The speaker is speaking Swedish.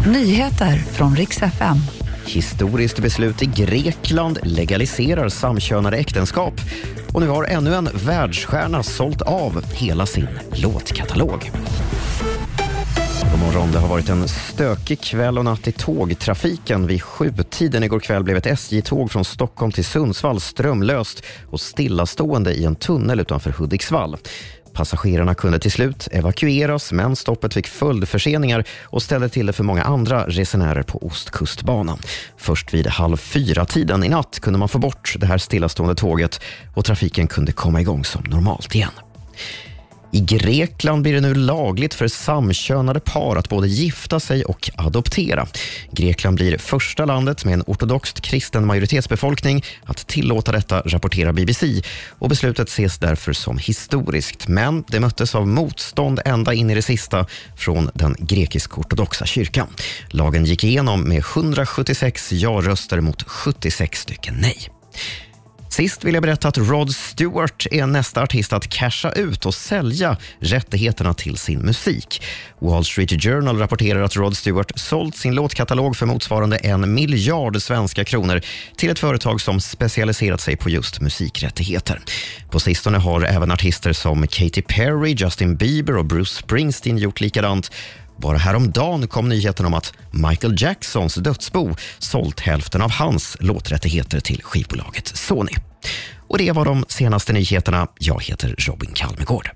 Nyheter från riks FM. Historiskt beslut i Grekland legaliserar samkönade äktenskap och nu har ännu en världsstjärna sålt av hela sin låtkatalog. God morgon. Det har varit en stökig kväll och natt i tågtrafiken. Vid sjutiden igår kväll blev ett SJ-tåg från Stockholm till Sundsvall strömlöst och stillastående i en tunnel utanför Hudiksvall. Passagerarna kunde till slut evakueras men stoppet fick följdförseningar och ställde till det för många andra resenärer på Ostkustbanan. Först vid halv fyra-tiden i natt kunde man få bort det här stillastående tåget och trafiken kunde komma igång som normalt igen. I Grekland blir det nu lagligt för samkönade par att både gifta sig och adoptera. Grekland blir första landet med en ortodoxt kristen majoritetsbefolkning att tillåta detta, rapporterar BBC. Och beslutet ses därför som historiskt. Men det möttes av motstånd ända in i det sista från den grekisk-ortodoxa kyrkan. Lagen gick igenom med 176 ja-röster mot 76 stycken nej. Sist vill jag berätta att Rod Stewart är nästa artist att casha ut och sälja rättigheterna till sin musik. Wall Street Journal rapporterar att Rod Stewart sålt sin låtkatalog för motsvarande en miljard svenska kronor till ett företag som specialiserat sig på just musikrättigheter. På sistone har även artister som Katy Perry, Justin Bieber och Bruce Springsteen gjort likadant. Bara häromdagen kom nyheten om att Michael Jacksons dödsbo sålt hälften av hans låträttigheter till skivbolaget Sony. Och det var de senaste nyheterna. Jag heter Robin Kalmegård.